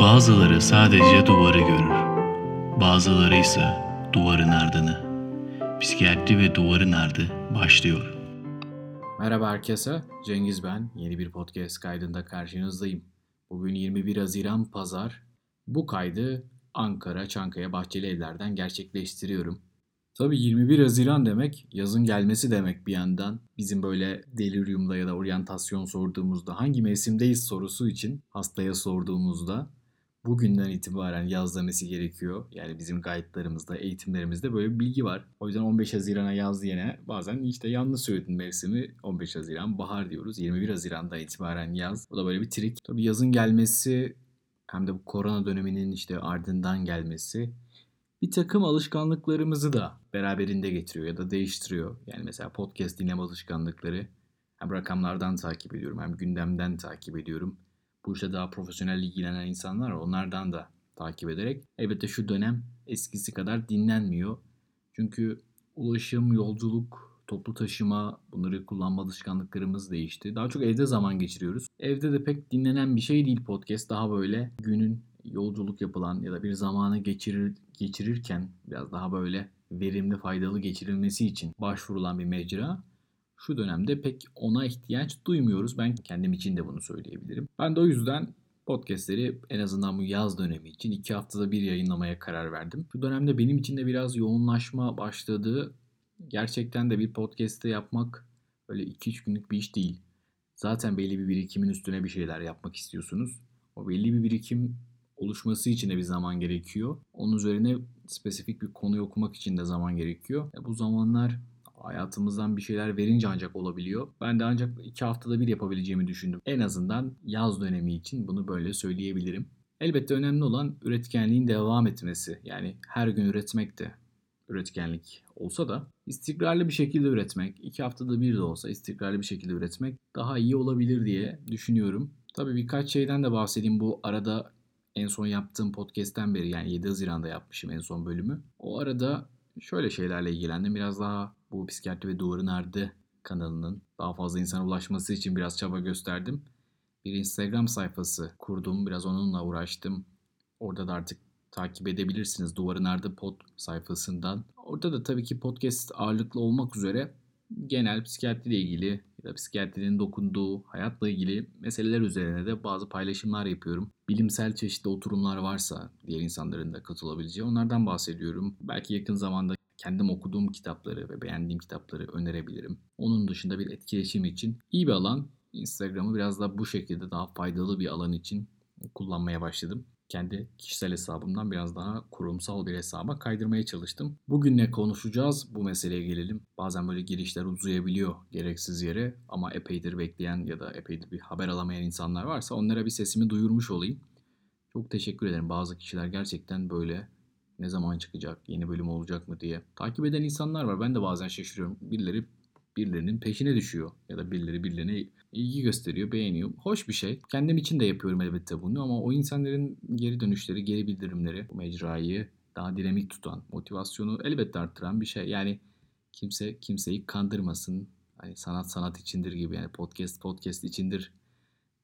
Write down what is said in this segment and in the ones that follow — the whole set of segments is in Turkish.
Bazıları sadece duvarı görür. Bazıları ise duvarın ardını. Psikiyatri ve duvarın ardı başlıyor. Merhaba herkese, Cengiz ben. Yeni bir podcast kaydında karşınızdayım. Bugün 21 Haziran Pazar. Bu kaydı Ankara Çankaya Bahçeli Evler'den gerçekleştiriyorum. Tabii 21 Haziran demek yazın gelmesi demek bir yandan. Bizim böyle deliriumda ya da oryantasyon sorduğumuzda hangi mevsimdeyiz sorusu için hastaya sorduğumuzda bugünden itibaren yaz demesi gerekiyor. Yani bizim guide'larımızda, eğitimlerimizde böyle bir bilgi var. O yüzden 15 Haziran'a yaz diyene bazen işte yanlış söyledin mevsimi 15 Haziran bahar diyoruz. 21 Haziran'da itibaren yaz. Bu da böyle bir trik. Tabii yazın gelmesi hem de bu korona döneminin işte ardından gelmesi bir takım alışkanlıklarımızı da beraberinde getiriyor ya da değiştiriyor. Yani mesela podcast dinleme alışkanlıkları hem rakamlardan takip ediyorum hem gündemden takip ediyorum. Bu işe daha profesyonel ilgilenen insanlar. Onlardan da takip ederek. Elbette şu dönem eskisi kadar dinlenmiyor. Çünkü ulaşım, yolculuk, toplu taşıma bunları kullanma alışkanlıklarımız değişti. Daha çok evde zaman geçiriyoruz. Evde de pek dinlenen bir şey değil podcast. Daha böyle günün yolculuk yapılan ya da bir zamanı geçirir, geçirirken biraz daha böyle verimli, faydalı geçirilmesi için başvurulan bir mecra. Şu dönemde pek ona ihtiyaç duymuyoruz. Ben kendim için de bunu söyleyebilirim. Ben de o yüzden podcastleri en azından bu yaz dönemi için iki haftada bir yayınlamaya karar verdim. Bu dönemde benim için de biraz yoğunlaşma başladı. Gerçekten de bir podcast'te yapmak öyle 2-3 günlük bir iş değil. Zaten belli bir birikimin üstüne bir şeyler yapmak istiyorsunuz. O belli bir birikim oluşması için de bir zaman gerekiyor. Onun üzerine spesifik bir konuyu okumak için de zaman gerekiyor. E bu zamanlar hayatımızdan bir şeyler verince ancak olabiliyor. Ben de ancak iki haftada bir yapabileceğimi düşündüm. En azından yaz dönemi için bunu böyle söyleyebilirim. Elbette önemli olan üretkenliğin devam etmesi. Yani her gün üretmek de üretkenlik olsa da istikrarlı bir şekilde üretmek, iki haftada bir de olsa istikrarlı bir şekilde üretmek daha iyi olabilir diye düşünüyorum. Tabii birkaç şeyden de bahsedeyim bu arada en son yaptığım podcast'ten beri yani 7 Haziran'da yapmışım en son bölümü. O arada şöyle şeylerle ilgilendim. Biraz daha bu Psikiyatri ve Duvarın Ardı kanalının daha fazla insana ulaşması için biraz çaba gösterdim. Bir Instagram sayfası kurdum. Biraz onunla uğraştım. Orada da artık takip edebilirsiniz Duvarın Ardı pod sayfasından. Orada da tabii ki podcast ağırlıklı olmak üzere genel psikiyatri ile ilgili ya da psikiyatrinin dokunduğu hayatla ilgili meseleler üzerine de bazı paylaşımlar yapıyorum. Bilimsel çeşitli oturumlar varsa diğer insanların da katılabileceği onlardan bahsediyorum. Belki yakın zamanda kendim okuduğum kitapları ve beğendiğim kitapları önerebilirim. Onun dışında bir etkileşim için iyi bir alan. Instagram'ı biraz da bu şekilde daha faydalı bir alan için kullanmaya başladım kendi kişisel hesabımdan biraz daha kurumsal bir hesaba kaydırmaya çalıştım. Bugün ne konuşacağız? Bu meseleye gelelim. Bazen böyle girişler uzayabiliyor gereksiz yere ama epeydir bekleyen ya da epeydir bir haber alamayan insanlar varsa onlara bir sesimi duyurmuş olayım. Çok teşekkür ederim. Bazı kişiler gerçekten böyle ne zaman çıkacak, yeni bölüm olacak mı diye takip eden insanlar var. Ben de bazen şaşırıyorum. Birileri birilerinin peşine düşüyor ya da birileri birilerine ilgi gösteriyor, beğeniyor. Hoş bir şey. Kendim için de yapıyorum elbette bunu ama o insanların geri dönüşleri, geri bildirimleri bu mecrayı daha dinamik tutan, motivasyonu elbette arttıran bir şey. Yani kimse kimseyi kandırmasın. Hani sanat sanat içindir gibi yani podcast podcast içindir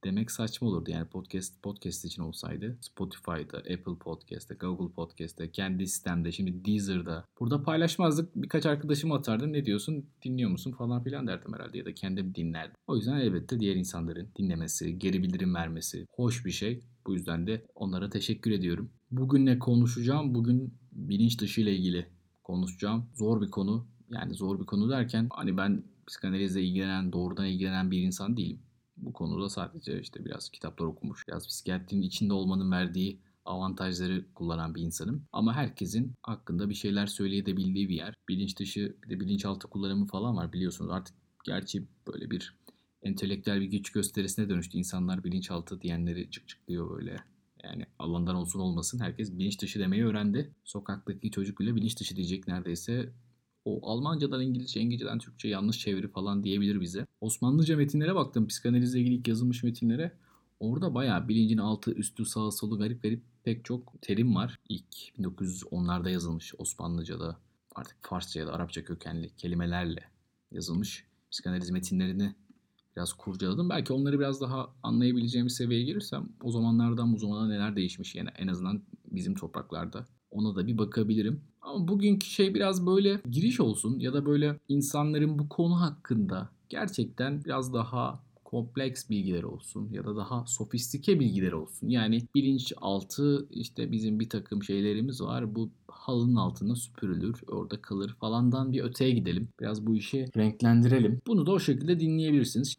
demek saçma olurdu. Yani podcast podcast için olsaydı Spotify'da, Apple Podcast'te, Google Podcast'te, kendi sistemde, şimdi Deezer'da. Burada paylaşmazdık. Birkaç arkadaşım atardım. Ne diyorsun? Dinliyor musun? Falan filan derdim herhalde ya da kendim dinlerdim. O yüzden elbette diğer insanların dinlemesi, geri bildirim vermesi hoş bir şey. Bu yüzden de onlara teşekkür ediyorum. Bugün ne konuşacağım? Bugün bilinç dışı ile ilgili konuşacağım. Zor bir konu. Yani zor bir konu derken hani ben psikanalizle ilgilenen, doğrudan ilgilenen bir insan değilim bu konuda sadece işte biraz kitaplar okumuş, biraz psikiyatrinin içinde olmanın verdiği avantajları kullanan bir insanım. Ama herkesin hakkında bir şeyler söyleyebildiği bir yer. Bilinç dışı bir de bilinçaltı kullanımı falan var biliyorsunuz. Artık gerçi böyle bir entelektüel bir güç gösterisine dönüştü. İnsanlar bilinçaltı diyenleri çık çık diyor böyle. Yani alandan olsun olmasın herkes bilinç dışı demeyi öğrendi. Sokaktaki çocuk bile bilinç dışı diyecek neredeyse o Almancadan İngilizce, İngilizceden Türkçe yanlış çeviri falan diyebilir bize. Osmanlıca metinlere baktım. Psikanalizle ilgili yazılmış metinlere. Orada bayağı bilincin altı, üstü, sağı, solu garip garip pek çok terim var. İlk 1910'larda yazılmış Osmanlıca'da artık Farsça ya da Arapça kökenli kelimelerle yazılmış psikanaliz metinlerini biraz kurcaladım. Belki onları biraz daha anlayabileceğim seviyeye gelirsem o zamanlardan bu zamana neler değişmiş yani en azından bizim topraklarda. Ona da bir bakabilirim. Ama bugünkü şey biraz böyle giriş olsun ya da böyle insanların bu konu hakkında gerçekten biraz daha kompleks bilgiler olsun ya da daha sofistike bilgiler olsun. Yani bilinçaltı işte bizim bir takım şeylerimiz var. Bu halının altına süpürülür, orada kalır falandan bir öteye gidelim. Biraz bu işi renklendirelim. Bunu da o şekilde dinleyebilirsiniz.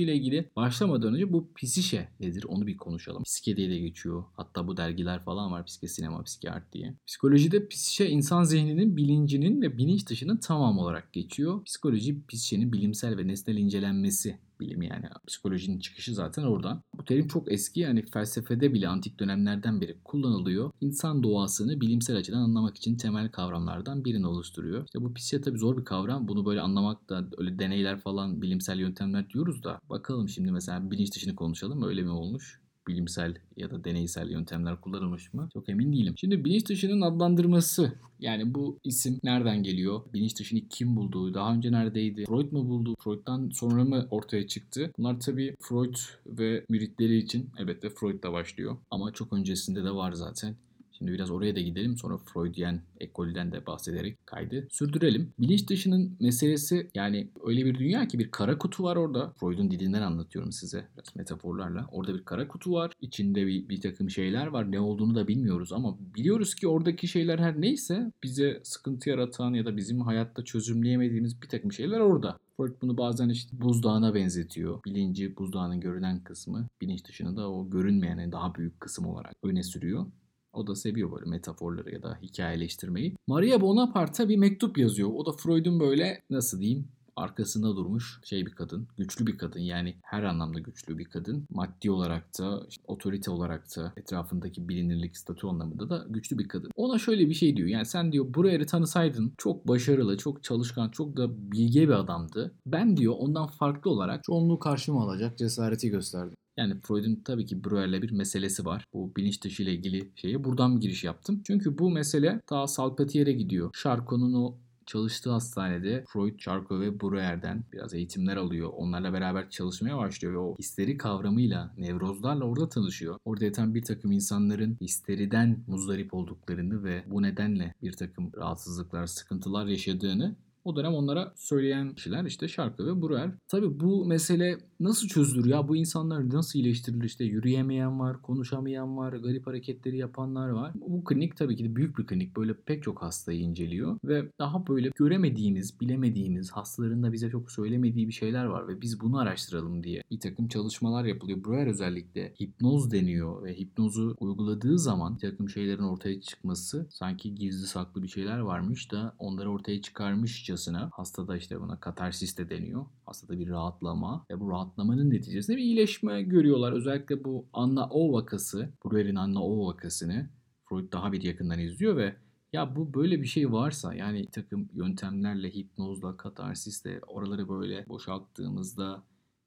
İle ilgili başlamadan önce bu psişe nedir onu bir konuşalım. Psike diye de geçiyor. Hatta bu dergiler falan var. Psike sinema, psike art diye. Psikolojide psişe insan zihninin, bilincinin ve bilinç dışının tamam olarak geçiyor. Psikoloji psişenin bilimsel ve nesnel incelenmesi bilimi yani psikolojinin çıkışı zaten oradan. Bu terim çok eski yani felsefede bile antik dönemlerden beri kullanılıyor. İnsan doğasını bilimsel açıdan anlamak için temel kavramlardan birini oluşturuyor. İşte bu psikiya tabii zor bir kavram. Bunu böyle anlamak da öyle deneyler falan bilimsel yöntemler diyoruz da bakalım şimdi mesela bilinç dışını konuşalım öyle mi olmuş? Bilimsel ya da deneysel yöntemler kullanılmış mı? Çok emin değilim. Şimdi bilinç dışının adlandırması yani bu isim nereden geliyor? Bilinç dışını kim buldu? Daha önce neredeydi? Freud mu buldu? Freud'dan sonra mı ortaya çıktı? Bunlar tabii Freud ve müritleri için elbette Freud'da başlıyor. Ama çok öncesinde de var zaten. Şimdi biraz oraya da gidelim sonra Freudian ekolden de bahsederek kaydı sürdürelim. Bilinç dışının meselesi yani öyle bir dünya ki bir kara kutu var orada. Freud'un dilinden anlatıyorum size biraz metaforlarla. Orada bir kara kutu var. İçinde bir, bir takım şeyler var. Ne olduğunu da bilmiyoruz ama biliyoruz ki oradaki şeyler her neyse bize sıkıntı yaratan ya da bizim hayatta çözümleyemediğimiz bir takım şeyler orada. Freud bunu bazen işte buzdağına benzetiyor. Bilinci buzdağının görünen kısmı, bilinç dışını da o görünmeyen daha büyük kısım olarak öne sürüyor. O da seviyor böyle metaforları ya da hikayeleştirmeyi. Maria Bonaparte bir mektup yazıyor. O da Freud'un böyle nasıl diyeyim arkasında durmuş şey bir kadın. Güçlü bir kadın yani her anlamda güçlü bir kadın. Maddi olarak da işte otorite olarak da etrafındaki bilinirlik statü anlamında da güçlü bir kadın. Ona şöyle bir şey diyor. Yani sen diyor Breuer'i tanısaydın çok başarılı, çok çalışkan, çok da bilge bir adamdı. Ben diyor ondan farklı olarak çoğunluğu karşıma alacak cesareti gösterdim. Yani Freud'un tabii ki Breuer'le bir meselesi var. Bu bilinç dışı ile ilgili şeye buradan bir giriş yaptım. Çünkü bu mesele daha Salpetier'e gidiyor. Charcot'un o çalıştığı hastanede Freud, Charcot ve Breuer'den biraz eğitimler alıyor. Onlarla beraber çalışmaya başlıyor ve o histeri kavramıyla, nevrozlarla orada tanışıyor. Orada yatan bir takım insanların histeriden muzdarip olduklarını ve bu nedenle bir takım rahatsızlıklar, sıkıntılar yaşadığını o dönem onlara söyleyen kişiler işte Şarkı ve Breuer. Tabi bu mesele nasıl çözülür ya? Bu insanlar nasıl iyileştirilir? İşte yürüyemeyen var, konuşamayan var, garip hareketleri yapanlar var. Bu klinik tabii ki de büyük bir klinik. Böyle pek çok hastayı inceliyor ve daha böyle göremediğimiz, bilemediğimiz, hastaların da bize çok söylemediği bir şeyler var ve biz bunu araştıralım diye bir takım çalışmalar yapılıyor. Breuer özellikle hipnoz deniyor ve hipnozu uyguladığı zaman bir takım şeylerin ortaya çıkması sanki gizli saklı bir şeyler varmış da onları ortaya çıkarmış Türkçesine hastada işte buna katarsis de deniyor. Hastada bir rahatlama ve bu rahatlamanın neticesinde bir iyileşme görüyorlar. Özellikle bu Anna O vakası, Breuer'in Anna O vakasını Freud daha bir yakından izliyor ve ya bu böyle bir şey varsa yani takım yöntemlerle, hipnozla, katarsisle oraları böyle boşalttığımızda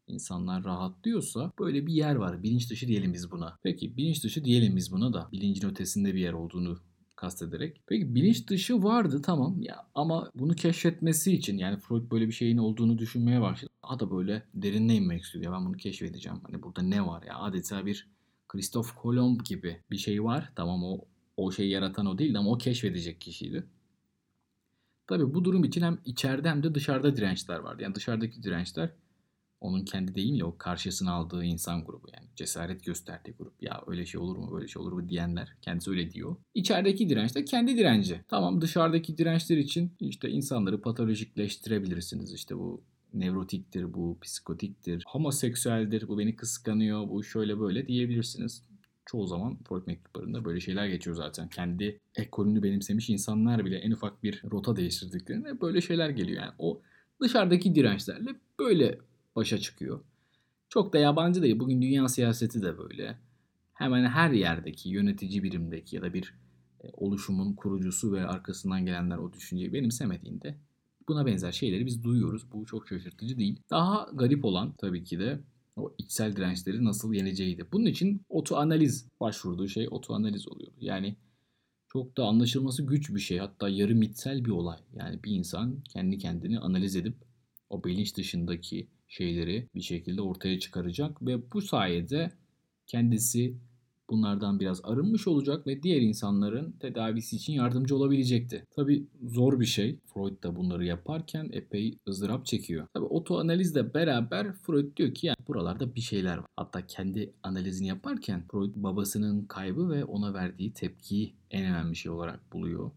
insanlar rahatlıyorsa böyle bir yer var. Bilinç dışı diyelim biz buna. Peki bilinç dışı diyelim biz buna da bilincin ötesinde bir yer olduğunu kastederek. Peki bilinç dışı vardı tamam ya ama bunu keşfetmesi için yani Freud böyle bir şeyin olduğunu düşünmeye başladı. Daha da böyle derinine inmek istiyor. Ya ben bunu keşfedeceğim. Hani burada ne var ya adeta bir Christoph Kolomb gibi bir şey var. Tamam o o şeyi yaratan o değil ama o keşfedecek kişiydi. Tabii bu durum için hem içeride hem de dışarıda dirençler vardı. Yani dışarıdaki dirençler onun kendi değil ya o karşısına aldığı insan grubu yani cesaret gösterdiği grup. Ya öyle şey olur mu böyle şey olur mu diyenler kendisi öyle diyor. İçerideki direnç de kendi direnci. Tamam dışarıdaki dirençler için işte insanları patolojikleştirebilirsiniz. İşte bu nevrotiktir, bu psikotiktir, homoseksüeldir, bu beni kıskanıyor, bu şöyle böyle diyebilirsiniz. Çoğu zaman Freud mektuplarında böyle şeyler geçiyor zaten. Kendi ekolünü benimsemiş insanlar bile en ufak bir rota değiştirdiklerinde böyle şeyler geliyor. Yani o dışarıdaki dirençlerle böyle başa çıkıyor. Çok da yabancı değil. Bugün dünya siyaseti de böyle. Hemen her yerdeki yönetici birimdeki ya da bir e, oluşumun kurucusu ve arkasından gelenler o düşünceyi benimsemediğinde buna benzer şeyleri biz duyuyoruz. Bu çok şaşırtıcı değil. Daha garip olan tabii ki de O içsel dirençleri nasıl yeneceğiydi. Bunun için otoanaliz başvurduğu şey otoanaliz oluyor. Yani çok da anlaşılması güç bir şey. Hatta yarı mitsel bir olay. Yani bir insan kendi kendini analiz edip o bilinç dışındaki şeyleri bir şekilde ortaya çıkaracak ve bu sayede kendisi bunlardan biraz arınmış olacak ve diğer insanların tedavisi için yardımcı olabilecekti. Tabi zor bir şey. Freud da bunları yaparken epey ızdırap çekiyor. Tabi otoanalizle beraber Freud diyor ki yani buralarda bir şeyler var. Hatta kendi analizini yaparken Freud babasının kaybı ve ona verdiği tepkiyi en önemli şey olarak buluyor.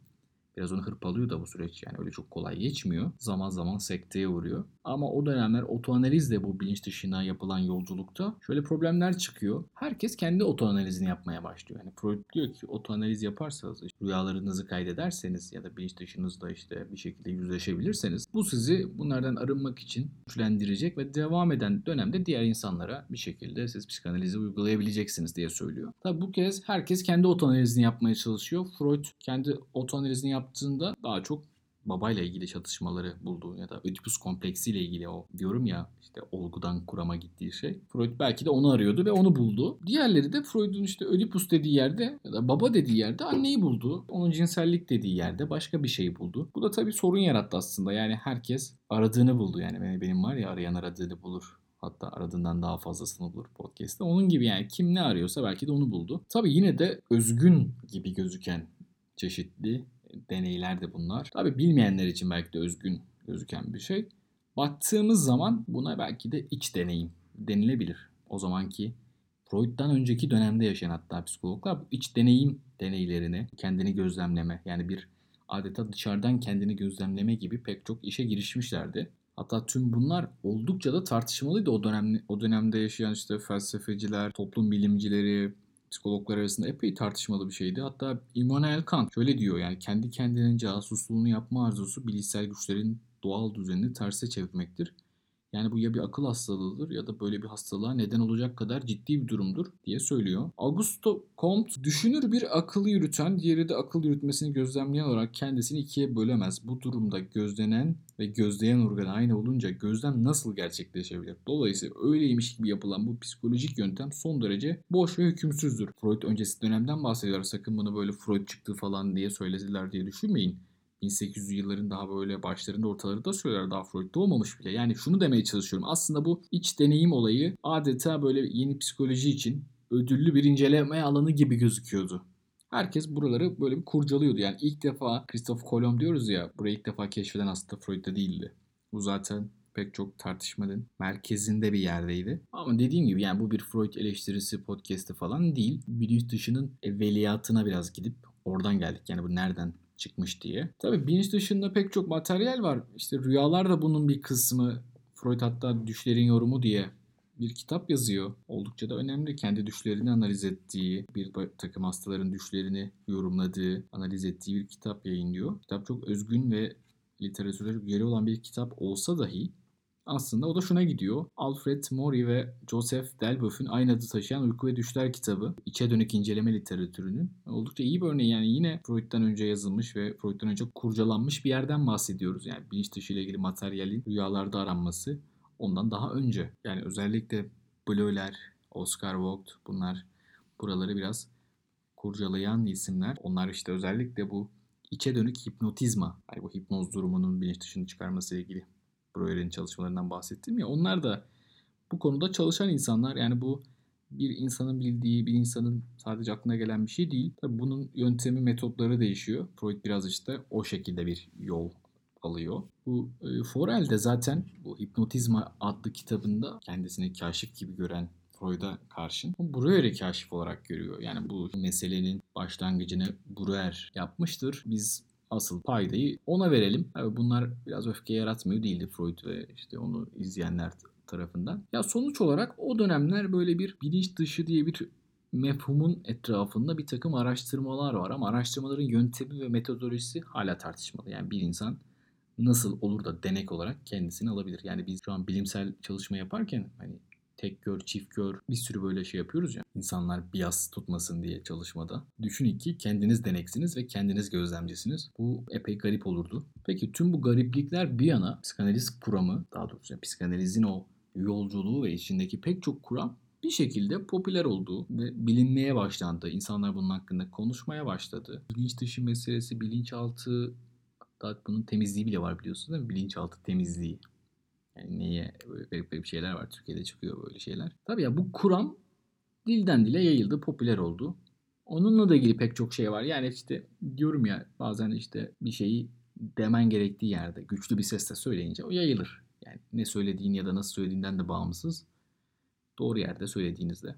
Biraz onu hırpalıyor da bu süreç yani öyle çok kolay geçmiyor. Zaman zaman sekteye uğruyor. Ama o dönemler otoanalizle bu bilinç dışına yapılan yolculukta şöyle problemler çıkıyor. Herkes kendi otoanalizini yapmaya başlıyor. Yani Freud diyor ki otoanaliz yaparsanız işte rüyalarınızı kaydederseniz ya da bilinç dışınızda işte bir şekilde yüzleşebilirseniz bu sizi bunlardan arınmak için güçlendirecek ve devam eden dönemde diğer insanlara bir şekilde siz psikanalizi uygulayabileceksiniz diye söylüyor. Tabi bu kez herkes kendi otoanalizini yapmaya çalışıyor. Freud kendi otoanalizini yaptığında daha çok babayla ilgili çatışmaları buldu ya da Ödipus kompleksiyle ilgili o diyorum ya işte olgudan kurama gittiği şey. Freud belki de onu arıyordu ve onu buldu. Diğerleri de Freud'un işte Ödipus dediği yerde ya da baba dediği yerde anneyi buldu. Onun cinsellik dediği yerde başka bir şeyi buldu. Bu da tabii sorun yarattı aslında. Yani herkes aradığını buldu. Yani benim var ya arayan aradığını bulur. Hatta aradığından daha fazlasını bulur podcast'te. Onun gibi yani kim ne arıyorsa belki de onu buldu. Tabii yine de özgün gibi gözüken çeşitli deneyler de bunlar. Tabi bilmeyenler için belki de özgün gözüken bir şey. Baktığımız zaman buna belki de iç deneyim denilebilir. O zamanki Freud'dan önceki dönemde yaşayan hatta psikologlar bu iç deneyim deneylerini kendini gözlemleme yani bir adeta dışarıdan kendini gözlemleme gibi pek çok işe girişmişlerdi. Hatta tüm bunlar oldukça da tartışmalıydı o dönem o dönemde yaşayan işte felsefeciler, toplum bilimcileri, psikologlar arasında epey tartışmalı bir şeydi. Hatta Immanuel Kant şöyle diyor yani kendi kendinin casusluğunu yapma arzusu bilişsel güçlerin doğal düzenini terse çevirmektir. Yani bu ya bir akıl hastalığıdır ya da böyle bir hastalığa neden olacak kadar ciddi bir durumdur diye söylüyor. Augusto Comte düşünür bir akıllı yürüten, diğeri de akıl yürütmesini gözlemleyen olarak kendisini ikiye bölemez. Bu durumda gözlenen ve gözleyen organ aynı olunca gözlem nasıl gerçekleşebilir? Dolayısıyla öyleymiş gibi yapılan bu psikolojik yöntem son derece boş ve hükümsüzdür. Freud öncesi dönemden bahsediyor. Sakın bunu böyle Freud çıktı falan diye söylediler diye düşünmeyin. 1800 yılların daha böyle başlarında ortalarında söyler daha Freud doğmamış bile. Yani şunu demeye çalışıyorum. Aslında bu iç deneyim olayı adeta böyle yeni psikoloji için ödüllü bir inceleme alanı gibi gözüküyordu. Herkes buraları böyle bir kurcalıyordu. Yani ilk defa Christoph Kolomb diyoruz ya burayı ilk defa keşfeden aslında Freud'da değildi. Bu zaten pek çok tartışmanın merkezinde bir yerdeydi. Ama dediğim gibi yani bu bir Freud eleştirisi podcast'i falan değil. Bilinç dışının evveliyatına biraz gidip oradan geldik. Yani bu nereden çıkmış diye. Tabii bilinç dışında pek çok materyal var. İşte rüyalar da bunun bir kısmı. Freud hatta düşlerin yorumu diye bir kitap yazıyor. Oldukça da önemli. Kendi düşlerini analiz ettiği, bir takım hastaların düşlerini yorumladığı, analiz ettiği bir kitap yayınlıyor. Kitap çok özgün ve literatüre yeri olan bir kitap olsa dahi aslında o da şuna gidiyor. Alfred Mori ve Joseph Delboeuf'ün aynı adı taşıyan Uyku ve Düşler kitabı içe dönük inceleme literatürünün oldukça iyi bir örneği. Yani yine Freud'dan önce yazılmış ve Freud'dan önce kurcalanmış bir yerden bahsediyoruz. Yani bilinç dışı ile ilgili materyalin rüyalarda aranması ondan daha önce. Yani özellikle Bleuler, Oscar Vogt bunlar buraları biraz kurcalayan isimler. Onlar işte özellikle bu içe dönük hipnotizma, yani bu hipnoz durumunun bilinç dışını çıkarması ile ilgili Breuer'in çalışmalarından bahsettim ya onlar da bu konuda çalışan insanlar yani bu bir insanın bildiği, bir insanın sadece aklına gelen bir şey değil. Tabii bunun yöntemi, metotları değişiyor. Freud biraz işte o şekilde bir yol alıyor. Bu e, Forel de zaten bu Hipnotizma adlı kitabında kendisini kaşif gibi gören Freud'a karşın Breuer'i kaşif olarak görüyor. Yani bu meselenin başlangıcını Breuer yapmıştır. Biz asıl paydayı ona verelim. Tabii bunlar biraz öfke yaratmıyor değildi Freud ve işte onu izleyenler tarafından. Ya sonuç olarak o dönemler böyle bir bilinç dışı diye bir mefhumun etrafında bir takım araştırmalar var ama araştırmaların yöntemi ve metodolojisi hala tartışmalı. Yani bir insan nasıl olur da denek olarak kendisini alabilir? Yani biz şu an bilimsel çalışma yaparken hani tek gör, çift gör bir sürü böyle şey yapıyoruz ya. İnsanlar bias tutmasın diye çalışmada. Düşünün ki kendiniz deneksiniz ve kendiniz gözlemcisiniz. Bu epey garip olurdu. Peki tüm bu gariplikler bir yana psikanaliz kuramı daha doğrusu yani psikanalizin o yolculuğu ve içindeki pek çok kuram bir şekilde popüler oldu ve bilinmeye başlandı. İnsanlar bunun hakkında konuşmaya başladı. Bilinç dışı meselesi, bilinçaltı, hatta bunun temizliği bile var biliyorsunuz değil mi? Bilinçaltı temizliği. Yani neye garip garip şeyler var. Türkiye'de çıkıyor böyle şeyler. Tabii ya bu kuram dilden dile yayıldı, popüler oldu. Onunla da ilgili pek çok şey var. Yani işte diyorum ya bazen işte bir şeyi demen gerektiği yerde güçlü bir sesle söyleyince o yayılır. Yani ne söylediğin ya da nasıl söylediğinden de bağımsız. Doğru yerde söylediğinizde.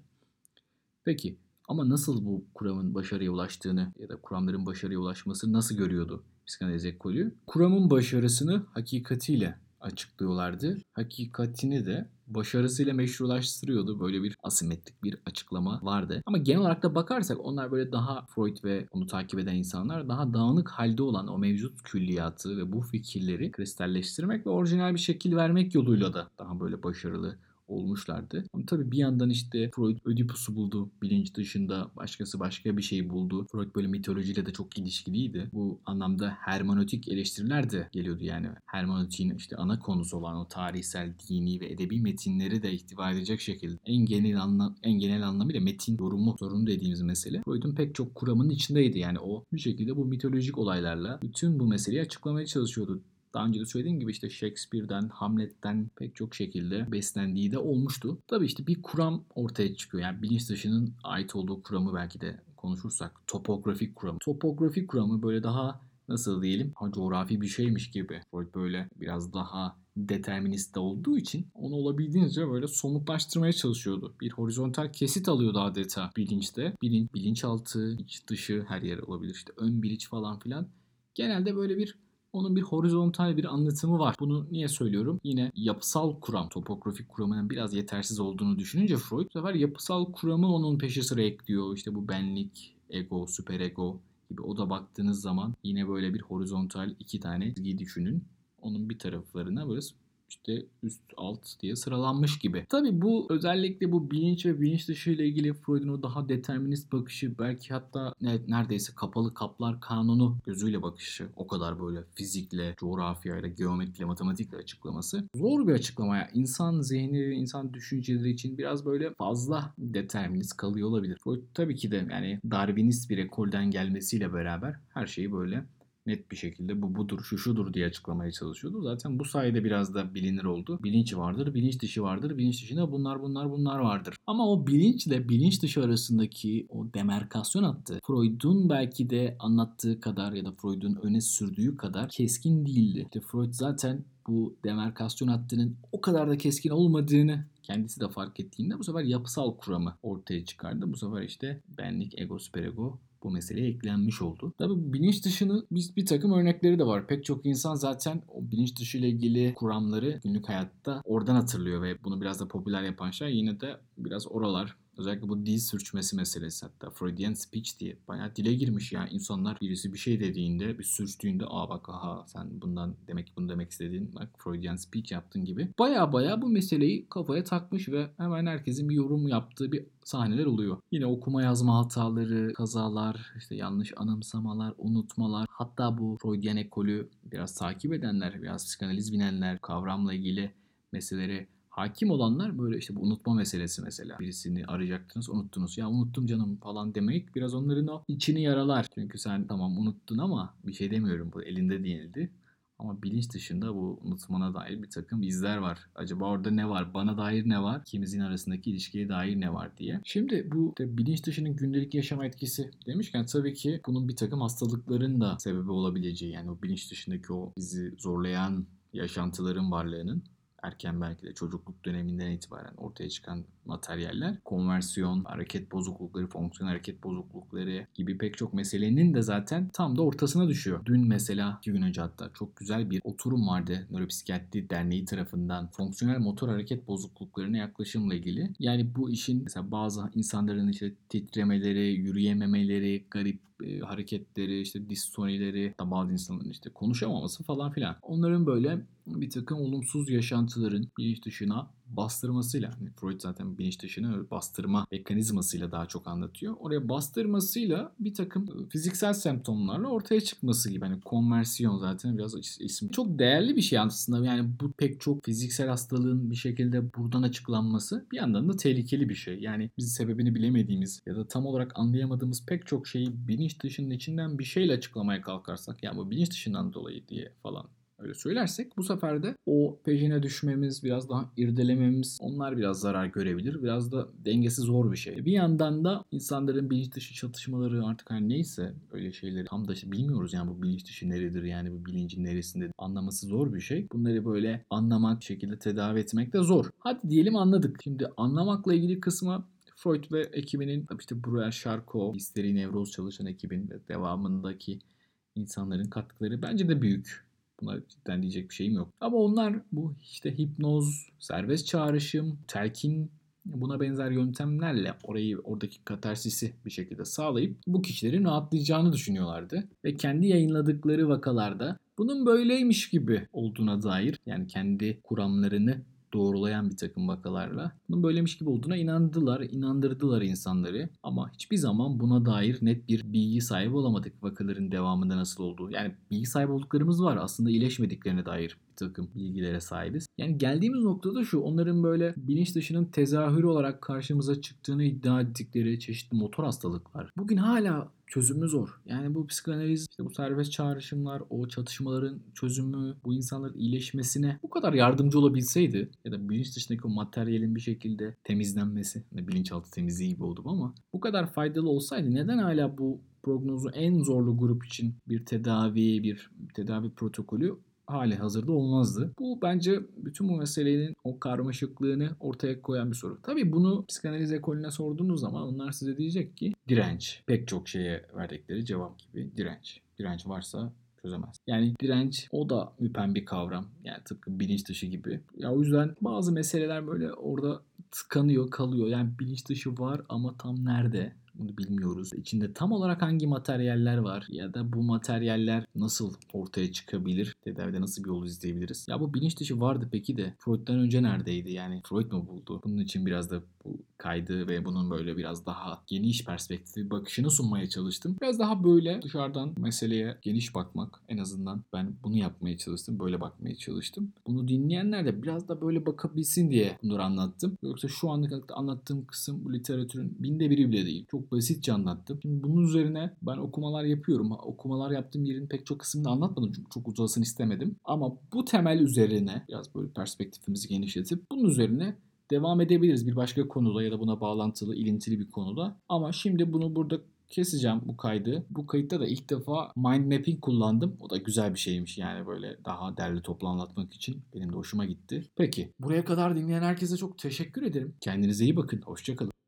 Peki ama nasıl bu kuramın başarıya ulaştığını ya da kuramların başarıya ulaşması nasıl görüyordu psikanaliz ekolü? Kuramın başarısını hakikatiyle açıklıyorlardı. Hakikatini de başarısıyla meşrulaştırıyordu. Böyle bir asimetrik bir açıklama vardı. Ama genel olarak da bakarsak onlar böyle daha Freud ve onu takip eden insanlar daha dağınık halde olan o mevcut külliyatı ve bu fikirleri kristalleştirmek ve orijinal bir şekil vermek yoluyla da daha böyle başarılı olmuşlardı. Ama tabii bir yandan işte Freud Ödipus'u buldu bilinç dışında. Başkası başka bir şey buldu. Freud böyle mitolojiyle de çok ilişkiliydi. Bu anlamda hermenötik eleştiriler de geliyordu yani. Hermenötiğin işte ana konusu olan o tarihsel, dini ve edebi metinleri de ihtiva edecek şekilde en genel anlam en genel anlamıyla metin yorumu sorunu dediğimiz mesele Freud'un pek çok kuramının içindeydi. Yani o bir şekilde bu mitolojik olaylarla bütün bu meseleyi açıklamaya çalışıyordu daha önce de söylediğim gibi işte Shakespeare'den, Hamlet'ten pek çok şekilde beslendiği de olmuştu. Tabii işte bir kuram ortaya çıkıyor. Yani bilinç dışının ait olduğu kuramı belki de konuşursak topografik kuramı. Topografik kuramı böyle daha nasıl diyelim ha, coğrafi bir şeymiş gibi. Böyle biraz daha determinist de olduğu için onu olabildiğince böyle somutlaştırmaya çalışıyordu. Bir horizontal kesit alıyordu adeta bilinçte. Bilinç, bilinçaltı, iç dışı her yer olabilir. İşte ön bilinç falan filan. Genelde böyle bir onun bir horizontal bir anlatımı var. Bunu niye söylüyorum? Yine yapısal kuram, topografik kuramının biraz yetersiz olduğunu düşününce Freud bu sefer yapısal kuramı onun peşi sıra ekliyor. İşte bu benlik, ego, süperego gibi o da baktığınız zaman yine böyle bir horizontal iki tane çizgi düşünün. Onun bir taraflarına böyle işte üst alt diye sıralanmış gibi. Tabi bu özellikle bu bilinç ve bilinç dışı ile ilgili Freud'un o daha determinist bakışı belki hatta neredeyse kapalı kaplar kanunu gözüyle bakışı o kadar böyle fizikle, coğrafyayla, geometriyle, matematikle açıklaması zor bir açıklama. Yani insan zihni, insan düşünceleri için biraz böyle fazla determinist kalıyor olabilir. Freud tabii ki de yani Darwinist bir ekolden gelmesiyle beraber her şeyi böyle net bir şekilde bu budur, şu şudur diye açıklamaya çalışıyordu. Zaten bu sayede biraz da bilinir oldu. Bilinç vardır, bilinç dışı vardır, bilinç dışında bunlar bunlar bunlar vardır. Ama o bilinçle bilinç dışı arasındaki o demarkasyon hattı Freud'un belki de anlattığı kadar ya da Freud'un öne sürdüğü kadar keskin değildi. İşte Freud zaten bu demarkasyon hattının o kadar da keskin olmadığını kendisi de fark ettiğinde bu sefer yapısal kuramı ortaya çıkardı. Bu sefer işte benlik, ego, süperego bu meseleye eklenmiş oldu. Tabi bilinç dışını biz bir takım örnekleri de var. Pek çok insan zaten o bilinç dışı ile ilgili kuramları günlük hayatta oradan hatırlıyor ve bunu biraz da popüler yapan şey yine de biraz oralar Özellikle bu dil sürçmesi meselesi hatta Freudian speech diye bayağı dile girmiş yani insanlar birisi bir şey dediğinde bir sürçtüğünde aa bak aha sen bundan demek ki bunu demek istediğin bak Freudian speech yaptın gibi. Baya baya bu meseleyi kafaya takmış ve hemen herkesin bir yorum yaptığı bir sahneler oluyor. Yine okuma yazma hataları, kazalar, işte yanlış anımsamalar, unutmalar. Hatta bu Freudian ekolü biraz takip edenler, biraz psikanaliz bilenler kavramla ilgili meseleleri hakim olanlar böyle işte bu unutma meselesi mesela. Birisini arayacaktınız unuttunuz. Ya unuttum canım falan demek biraz onların o içini yaralar. Çünkü sen tamam unuttun ama bir şey demiyorum bu elinde değildi. Ama bilinç dışında bu unutmana dair bir takım izler var. Acaba orada ne var? Bana dair ne var? İkimizin arasındaki ilişkiye dair ne var diye. Şimdi bu de bilinç dışının gündelik yaşam etkisi demişken tabii ki bunun bir takım hastalıkların da sebebi olabileceği. Yani o bilinç dışındaki o bizi zorlayan yaşantıların varlığının erken belki de çocukluk döneminden itibaren ortaya çıkan materyaller konversiyon, hareket bozuklukları, fonksiyon hareket bozuklukları gibi pek çok meselenin de zaten tam da ortasına düşüyor. Dün mesela iki gün önce hatta çok güzel bir oturum vardı Nöropsikiyatri Derneği tarafından fonksiyonel motor hareket bozukluklarına yaklaşımla ilgili. Yani bu işin mesela bazı insanların işte titremeleri, yürüyememeleri, garip e, hareketleri, işte distonileri, da bazı insanların işte konuşamaması falan filan. Onların böyle bir takım olumsuz yaşantıların bilinç dışına bastırmasıyla hani Freud zaten bilinç dışını bastırma mekanizmasıyla daha çok anlatıyor. Oraya bastırmasıyla bir takım fiziksel semptomlarla ortaya çıkması gibi. Hani konversiyon zaten biraz ismi. Çok değerli bir şey aslında. Yani bu pek çok fiziksel hastalığın bir şekilde buradan açıklanması bir yandan da tehlikeli bir şey. Yani biz sebebini bilemediğimiz ya da tam olarak anlayamadığımız pek çok şeyi bilinç dışının içinden bir şeyle açıklamaya kalkarsak yani bu bilinç dışından dolayı diye falan öyle söylersek bu sefer de o peşine düşmemiz, biraz daha irdelememiz onlar biraz zarar görebilir. Biraz da dengesi zor bir şey. Bir yandan da insanların bilinç dışı çatışmaları artık hani neyse öyle şeyleri tam da bilmiyoruz yani bu bilinç dışı neredir yani bu bilincin neresinde anlaması zor bir şey. Bunları böyle anlamak, şekilde tedavi etmek de zor. Hadi diyelim anladık. Şimdi anlamakla ilgili kısmı Freud ve ekibinin işte Bruer Charcot, histeri nevroz çalışan ekibin ve devamındaki insanların katkıları bence de büyük. Buna cidden diyecek bir şeyim yok. Ama onlar bu işte hipnoz, serbest çağrışım, telkin buna benzer yöntemlerle orayı oradaki katarsisi bir şekilde sağlayıp bu kişilerin rahatlayacağını düşünüyorlardı. Ve kendi yayınladıkları vakalarda bunun böyleymiş gibi olduğuna dair yani kendi kuramlarını doğrulayan bir takım vakalarla bunun böylemiş gibi olduğuna inandılar, inandırdılar insanları. Ama hiçbir zaman buna dair net bir bilgi sahibi olamadık vakaların devamında nasıl olduğu. Yani bilgi sahibi olduklarımız var aslında iyileşmediklerine dair takım bilgilere sahibiz. Yani geldiğimiz noktada şu onların böyle bilinç dışının tezahürü olarak karşımıza çıktığını iddia ettikleri çeşitli motor hastalıklar. Bugün hala çözümü zor. Yani bu psikanaliz, işte bu serbest çağrışımlar, o çatışmaların çözümü, bu insanların iyileşmesine bu kadar yardımcı olabilseydi ya da bilinç dışındaki o materyalin bir şekilde temizlenmesi, hani bilinçaltı temizliği gibi oldu ama bu kadar faydalı olsaydı neden hala bu prognozu en zorlu grup için bir tedavi, bir tedavi protokolü hali hazırda olmazdı. Bu bence bütün bu meselenin o karmaşıklığını ortaya koyan bir soru. Tabii bunu psikanaliz ekolüne sorduğunuz zaman onlar size diyecek ki direnç. Pek çok şeye verdikleri cevap gibi direnç. Direnç varsa çözemez. Yani direnç o da müpen bir kavram. Yani tıpkı bilinç dışı gibi. Ya o yüzden bazı meseleler böyle orada tıkanıyor, kalıyor. Yani bilinç dışı var ama tam nerede? Bunu bilmiyoruz. İçinde tam olarak hangi materyaller var ya da bu materyaller nasıl ortaya çıkabilir? Tedavide nasıl bir yol izleyebiliriz? Ya bu bilinç dışı vardı peki de Freud'dan önce neredeydi? Yani Freud mu buldu? Bunun için biraz da bu kaydı ve bunun böyle biraz daha geniş perspektifi bakışını sunmaya çalıştım. Biraz daha böyle dışarıdan meseleye geniş bakmak en azından ben bunu yapmaya çalıştım. Böyle bakmaya çalıştım. Bunu dinleyenler de biraz da böyle bakabilsin diye bunları anlattım. Yoksa şu anlık anlattığım kısım bu literatürün binde biri bile değil. Basitçe anlattım. Şimdi bunun üzerine ben okumalar yapıyorum. Okumalar yaptığım yerin pek çok kısmını anlatmadım çünkü çok uzasın istemedim. Ama bu temel üzerine biraz böyle perspektifimizi genişletip bunun üzerine devam edebiliriz bir başka konuda ya da buna bağlantılı, ilintili bir konuda. Ama şimdi bunu burada keseceğim bu kaydı. Bu kayıtta da ilk defa mind mapping kullandım. O da güzel bir şeymiş yani böyle daha derli toplu anlatmak için. Benim de hoşuma gitti. Peki buraya kadar dinleyen herkese çok teşekkür ederim. Kendinize iyi bakın. Hoşçakalın.